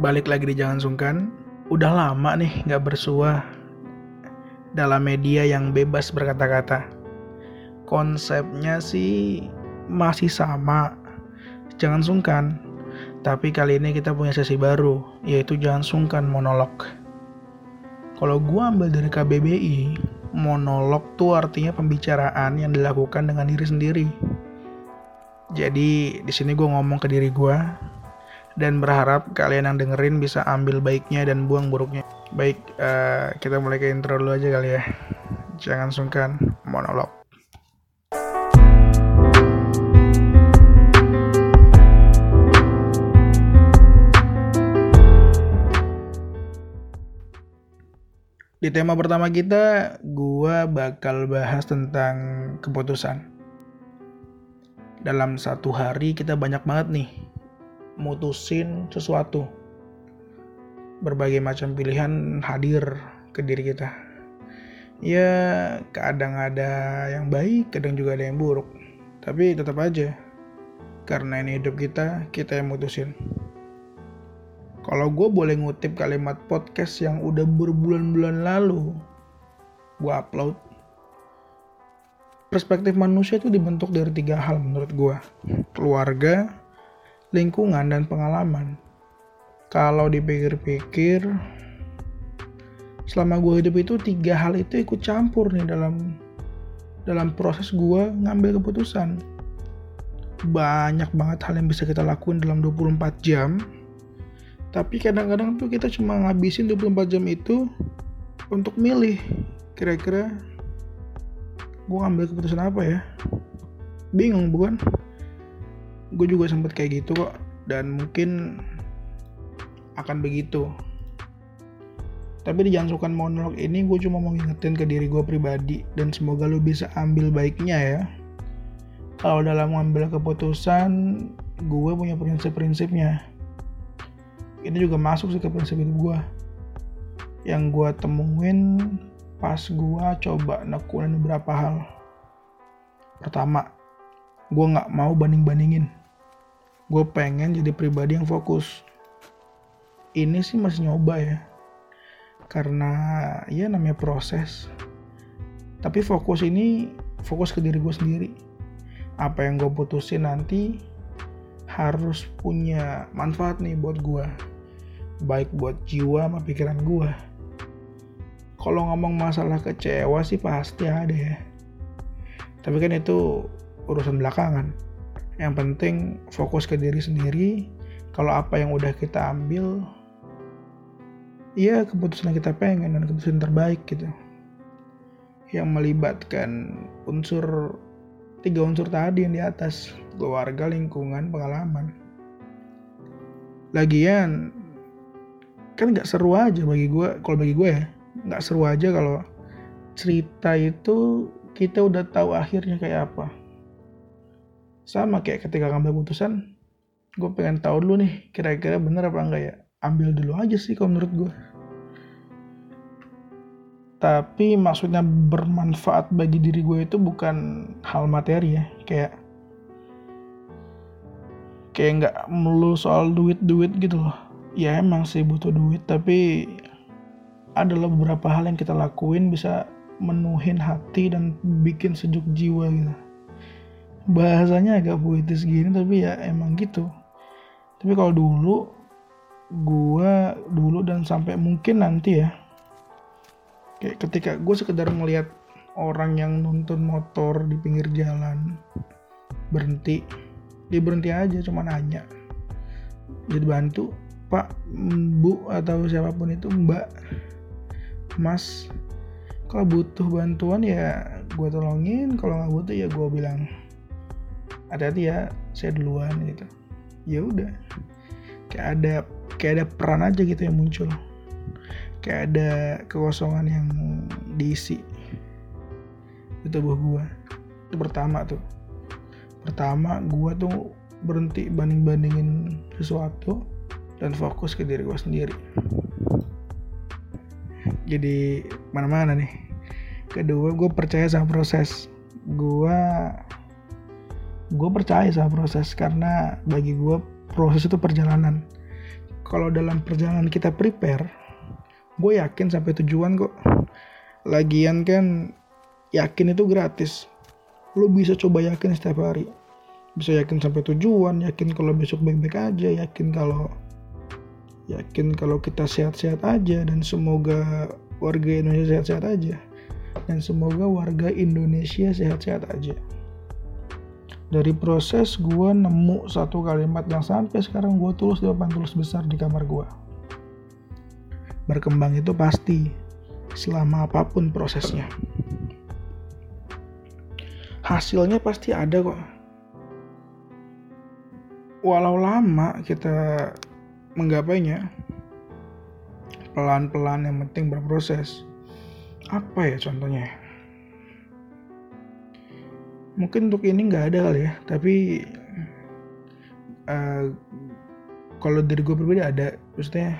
balik lagi di Jangan Sungkan. Udah lama nih nggak bersuah dalam media yang bebas berkata-kata. Konsepnya sih masih sama, jangan sungkan. Tapi kali ini kita punya sesi baru, yaitu jangan sungkan monolog. Kalau gua ambil dari KBBI, monolog tuh artinya pembicaraan yang dilakukan dengan diri sendiri. Jadi di sini gue ngomong ke diri gue, dan berharap kalian yang dengerin bisa ambil baiknya dan buang buruknya. Baik, uh, kita mulai ke intro dulu aja kali ya. Jangan sungkan monolog. Di tema pertama kita, gua bakal bahas tentang keputusan. Dalam satu hari kita banyak banget nih mutusin sesuatu. Berbagai macam pilihan hadir ke diri kita. Ya, kadang ada yang baik, kadang juga ada yang buruk. Tapi tetap aja, karena ini hidup kita, kita yang mutusin. Kalau gue boleh ngutip kalimat podcast yang udah berbulan-bulan lalu, gue upload. Perspektif manusia itu dibentuk dari tiga hal menurut gue. Keluarga, lingkungan dan pengalaman. Kalau dipikir-pikir, selama gue hidup itu tiga hal itu ikut campur nih dalam dalam proses gue ngambil keputusan. Banyak banget hal yang bisa kita lakuin dalam 24 jam. Tapi kadang-kadang tuh kita cuma ngabisin 24 jam itu untuk milih. Kira-kira gue ngambil keputusan apa ya? Bingung bukan? Gue juga sempet kayak gitu kok dan mungkin akan begitu. Tapi di jangan monolog ini gue cuma mau ngingetin ke diri gue pribadi dan semoga lo bisa ambil baiknya ya. Kalau dalam mengambil keputusan gue punya prinsip-prinsipnya. Ini juga masuk sih ke prinsip hidup gue yang gue temuin pas gue coba nekunin beberapa hal. Pertama gue nggak mau banding-bandingin gue pengen jadi pribadi yang fokus. Ini sih masih nyoba ya. Karena ya namanya proses. Tapi fokus ini fokus ke diri gue sendiri. Apa yang gue putusin nanti harus punya manfaat nih buat gue baik buat jiwa sama pikiran gue kalau ngomong masalah kecewa sih pasti ada ya. Tapi kan itu urusan belakangan yang penting fokus ke diri sendiri. Kalau apa yang udah kita ambil ya keputusan yang kita pengen dan keputusan terbaik gitu. Yang melibatkan unsur tiga unsur tadi yang di atas keluarga lingkungan pengalaman. Lagian kan nggak seru aja bagi gue kalau bagi gue ya nggak seru aja kalau cerita itu kita udah tahu akhirnya kayak apa sama kayak ketika ngambil keputusan gue pengen tahu dulu nih kira-kira bener apa enggak ya? Ambil dulu aja sih kalau menurut gue tapi maksudnya bermanfaat bagi diri gue itu bukan hal materi ya kayak kayak nggak melulu soal duit-duit gitu loh. Ya emang sih butuh duit tapi adalah beberapa hal yang kita lakuin bisa menuhin hati dan bikin sejuk jiwa gitu bahasanya agak puitis gini tapi ya emang gitu. Tapi kalau dulu gua dulu dan sampai mungkin nanti ya kayak ketika gue sekedar melihat orang yang nuntun motor di pinggir jalan berhenti dia berhenti aja cuma nanya. Jadi bantu pak bu atau siapa pun itu mbak mas kalau butuh bantuan ya gue tolongin kalau nggak butuh ya gue bilang hati-hati ya saya duluan gitu. Ya udah. Kayak ada kayak ada peran aja gitu yang muncul. Kayak ada kekosongan yang diisi. Di tubuh gua. Itu pertama tuh. Pertama gua tuh berhenti banding bandingin sesuatu dan fokus ke diri gua sendiri. Jadi mana-mana nih. Kedua gue percaya sama proses. Gue gue percaya sama proses karena bagi gue proses itu perjalanan. Kalau dalam perjalanan kita prepare gue yakin sampai tujuan kok. Lagian kan yakin itu gratis. Lo bisa coba yakin setiap hari. Bisa yakin sampai tujuan yakin kalau besok baik-baik aja yakin kalau yakin kalau kita sehat-sehat aja dan semoga warga Indonesia sehat-sehat aja. Dan semoga warga Indonesia sehat-sehat aja dari proses gue nemu satu kalimat yang sampai sekarang gue tulis di papan tulis besar di kamar gue. Berkembang itu pasti, selama apa pun prosesnya. Hasilnya pasti ada kok. Walau lama kita menggapainya, pelan-pelan yang penting berproses. Apa ya contohnya? Mungkin untuk ini nggak ada kali ya. Tapi uh, kalau dari gue pribadi ada. Maksudnya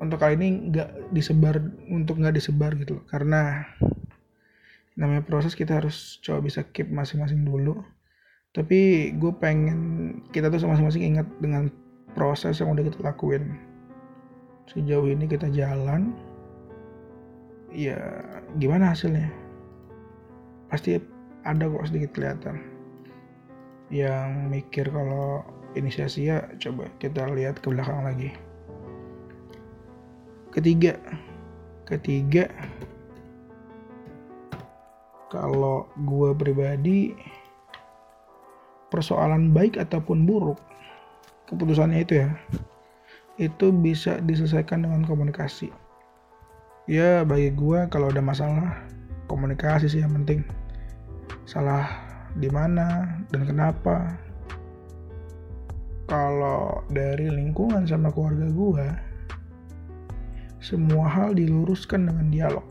untuk kali ini nggak disebar untuk nggak disebar gitu loh. Karena namanya proses kita harus coba bisa keep masing-masing dulu. Tapi gue pengen kita tuh masing-masing ingat dengan proses yang udah kita lakuin. Sejauh ini kita jalan ya gimana hasilnya? Pasti ada kok sedikit kelihatan. Yang mikir kalau ini sia-sia coba kita lihat ke belakang lagi. Ketiga. Ketiga. Kalau gue pribadi persoalan baik ataupun buruk keputusannya itu ya itu bisa diselesaikan dengan komunikasi. Ya bagi gue kalau ada masalah komunikasi sih yang penting salah di mana dan kenapa. Kalau dari lingkungan sama keluarga gue semua hal diluruskan dengan dialog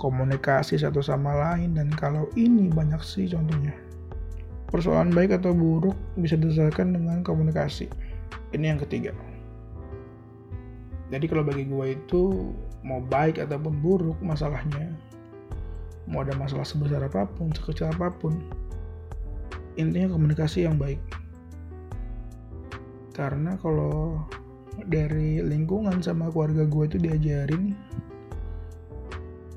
komunikasi satu sama lain dan kalau ini banyak sih contohnya. Persoalan baik atau buruk bisa diselesaikan dengan komunikasi. Ini yang ketiga. Jadi kalau bagi gue itu mau baik ataupun buruk masalahnya mau ada masalah sebesar apa pun sekecil apa pun intinya komunikasi yang baik. Karena kalau dari lingkungan sama keluarga gue itu diajarin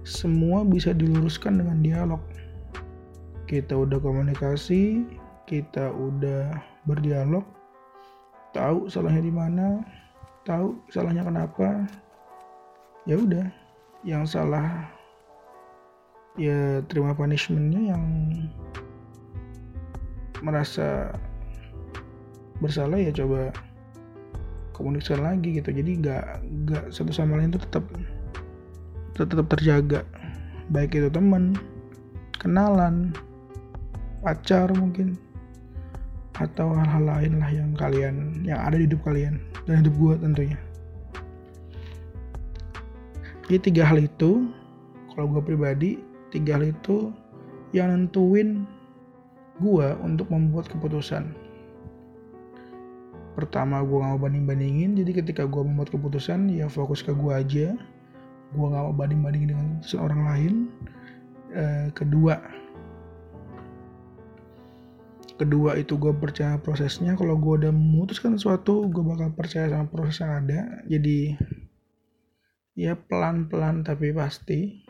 semua bisa diluruskan dengan dialog. Kita udah komunikasi kita udah berdialog tahu salahnya di mana tahu salahnya kenapa ya udah. Yang salah ya terima punishmentnya yang merasa bersalah ya coba komunikasikan lagi gitu. Jadi nggak nggak satu sama lain itu tetap tetap terjaga. Baik itu teman kenalan pacar mungkin atau hal-hal lain lah yang kalian yang ada di hidup kalian dan hidup gue tentunya. Jadi tiga hal itu kalau gue pribadi tiga hal itu yang nentuin gue untuk membuat keputusan. Pertama gue gak mau banding-bandingin. Jadi ketika gue membuat keputusan ya fokus ke gue aja. Gue gak mau banding-bandingin dengan seorang lain. E, kedua kedua itu gue percaya prosesnya. Kalau gue udah memutuskan sesuatu gue bakal percaya sama proses yang ada. Jadi ya pelan-pelan tapi pasti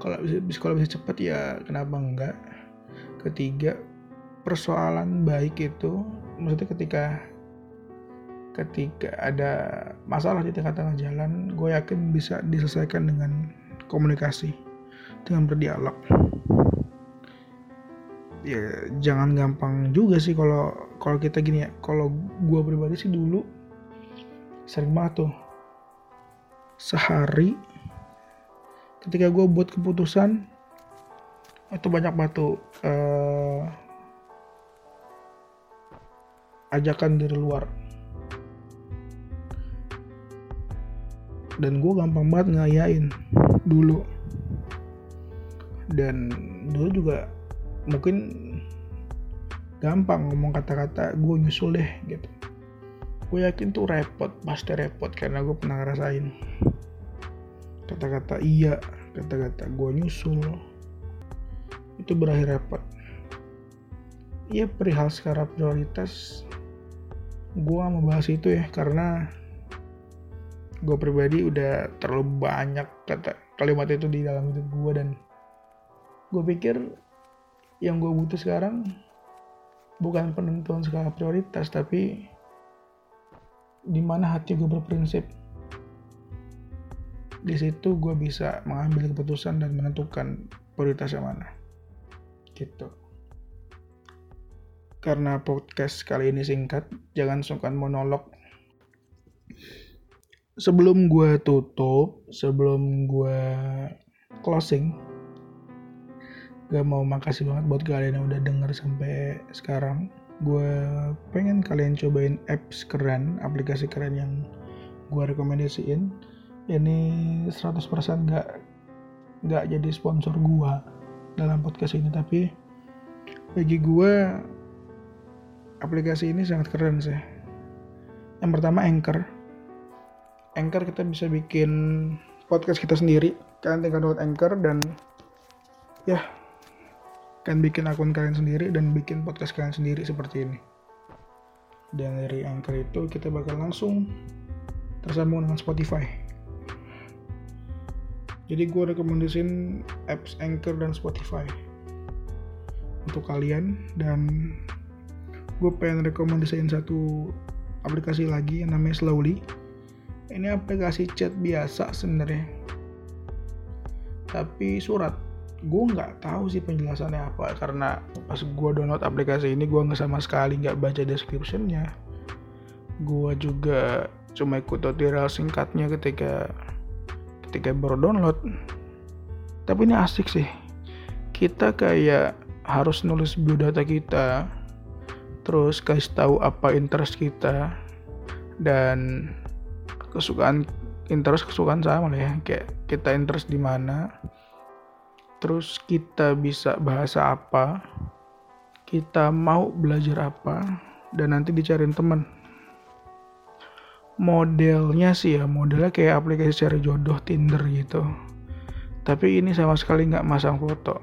kalau bisa kalau bisa cepat ya kenapa enggak? Ketiga persoalan baik itu maksudnya ketika ketika ada masalah di tengah-tengah jalan gue yakin bisa diselesaikan dengan komunikasi dengan berdialog. Ya jangan gampang juga sih kalau kalau kita gini ya kalau gue pribadi sih dulu sering banget tuh sehari ketika gue buat keputusan itu banyak batu uh, ajakan dari luar. Dan gue gampang banget ngayain dulu. Dan dulu juga mungkin gampang ngomong kata-kata gue nyusul deh gitu. Gue yakin tuh repot pasti repot karena gue pernah ngerasain kata-kata iya kata-kata gue nyusul. Itu berakhir repot ya perihal secara prioritas gue gak mau bahas itu ya karena gue pribadi udah terlalu banyak kata kalimat itu di dalam hidup gue dan gue pikir yang gue butuh sekarang bukan penentuan skala prioritas tapi di mana hati gue berprinsip di situ gue bisa mengambil keputusan dan menentukan prioritas yang mana gitu karena podcast kali ini singkat, jangan sungkan monolog. Sebelum gue tutup, sebelum gue closing, gue mau makasih banget buat kalian yang udah denger sampai sekarang. Gue pengen kalian cobain apps keren, aplikasi keren yang gue rekomendasiin. Ini 100% gak, gak jadi sponsor gue dalam podcast ini, tapi bagi gue aplikasi ini sangat keren sih. Yang pertama Anchor. Anchor kita bisa bikin podcast kita sendiri. Kalian tinggal download Anchor dan ya kan bikin akun kalian sendiri dan bikin podcast kalian sendiri seperti ini. Dan dari Anchor itu kita bakal langsung tersambung dengan Spotify. Jadi gue rekomendasiin apps Anchor dan Spotify untuk kalian. Dan gue pengen rekomendasiin satu aplikasi lagi yang namanya Slowly. Ini aplikasi chat biasa sebenarnya. Tapi surat gue nggak tahu sih penjelasannya apa. Karena pas gue download aplikasi ini gue nggak sama sekali nggak baca descriptionnya. Gue juga cuma ikut tutorial singkatnya ketika ketika baru download. Tapi ini asik sih. Kita kayak harus nulis biodata kita terus kasih tahu apa interest kita dan kesukaan interest kesukaan sama lah ya. Kayak kita interest di mana terus kita bisa bahasa apa kita mau belajar apa dan nanti dicariin teman modelnya sih ya modelnya kayak aplikasi cari jodoh Tinder gitu. Tapi ini sama sekali nggak masang foto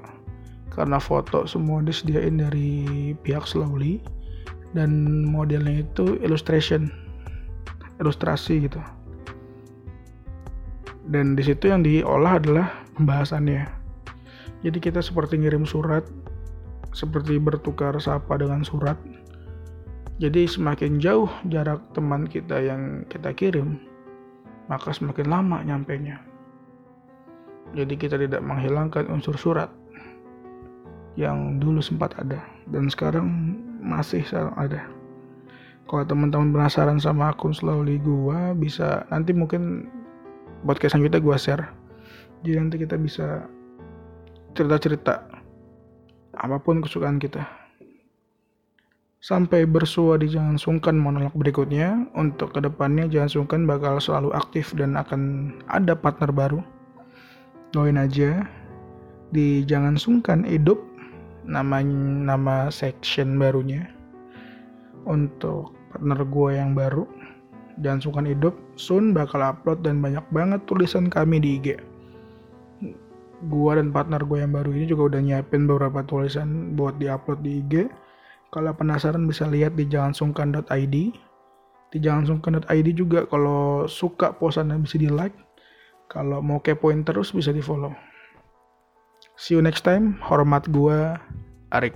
karena foto semua disediain dari pihak Slowly dan modelnya itu illustration ilustrasi gitu. Dan di situ yang diolah adalah pembahasannya. Jadi kita seperti ngirim surat seperti bertukar sapa dengan surat jadi semakin jauh jarak teman kita yang kita kirim maka semakin lama nyampenya jadi kita tidak menghilangkan unsur surat yang dulu sempat ada dan sekarang masih ada. Kalau teman-teman penasaran sama akun slowly gua bisa nanti mungkin podcast selanjutnya gua share. Jadi nanti kita bisa cerita-cerita apa pun kesukaan kita sampai bersua di Jangan Sungkan monolog berikutnya. Untuk ke depannya Jangan Sungkan bakal selalu aktif dan akan ada partner baru. Doain aja. Di Jangan Sungkan hidup nama nama section barunya. Untuk partner gue yang baru dan sungkan hidup soon bakal upload dan banyak banget tulisan kami di IG gue dan partner gue yang baru ini juga udah nyiapin beberapa tulisan buat diupload di IG kalau penasaran bisa lihat di jangansungkan.id di jangansungkan.id juga kalau suka posannya bisa di like kalau mau kepoin terus bisa di follow See you next time. Hormat gua Arik.